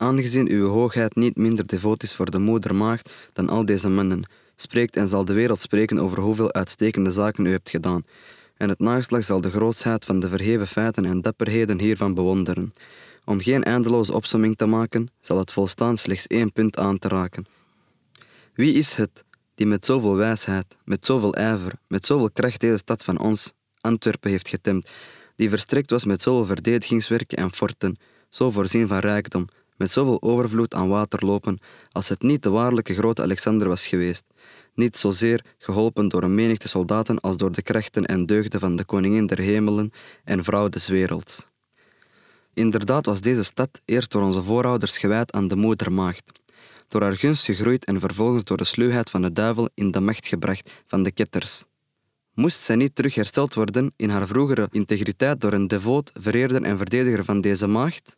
Aangezien uw hoogheid niet minder devoot is voor de moedermaagd dan al deze mannen, spreekt en zal de wereld spreken over hoeveel uitstekende zaken u hebt gedaan. En het nageslag zal de grootsheid van de verheven feiten en dapperheden hiervan bewonderen. Om geen eindeloze opsomming te maken, zal het volstaan slechts één punt aan te raken. Wie is het die met zoveel wijsheid, met zoveel ijver, met zoveel kracht deze stad van ons, Antwerpen, heeft getemd, die verstrekt was met zoveel verdedigingswerken en forten, zo voorzien van rijkdom, met zoveel overvloed aan waterlopen, als het niet de waarlijke grote Alexander was geweest, niet zozeer geholpen door een menigte soldaten als door de krachten en deugden van de koningin der hemelen en vrouw des werelds. Inderdaad was deze stad eerst door onze voorouders gewijd aan de moedermaagd, door haar gunst gegroeid en vervolgens door de sluwheid van de duivel in de macht gebracht van de ketters. Moest zij niet terug hersteld worden in haar vroegere integriteit door een devoot, vereerder en verdediger van deze maagd?